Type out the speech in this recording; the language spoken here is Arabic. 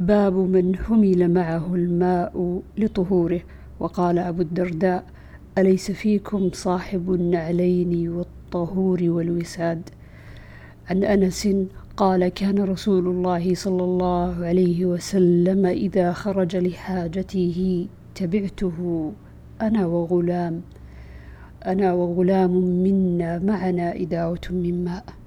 باب من حمل معه الماء لطهوره. وقال أبو الدرداء أليس فيكم صاحب النعلين والطهور والوساد؟ عن أنس قال كان رسول الله صلى الله عليه وسلم إذا خرج لحاجته تبعته أنا وغلام. أنا وغلام منا معنا إداوة من ماء.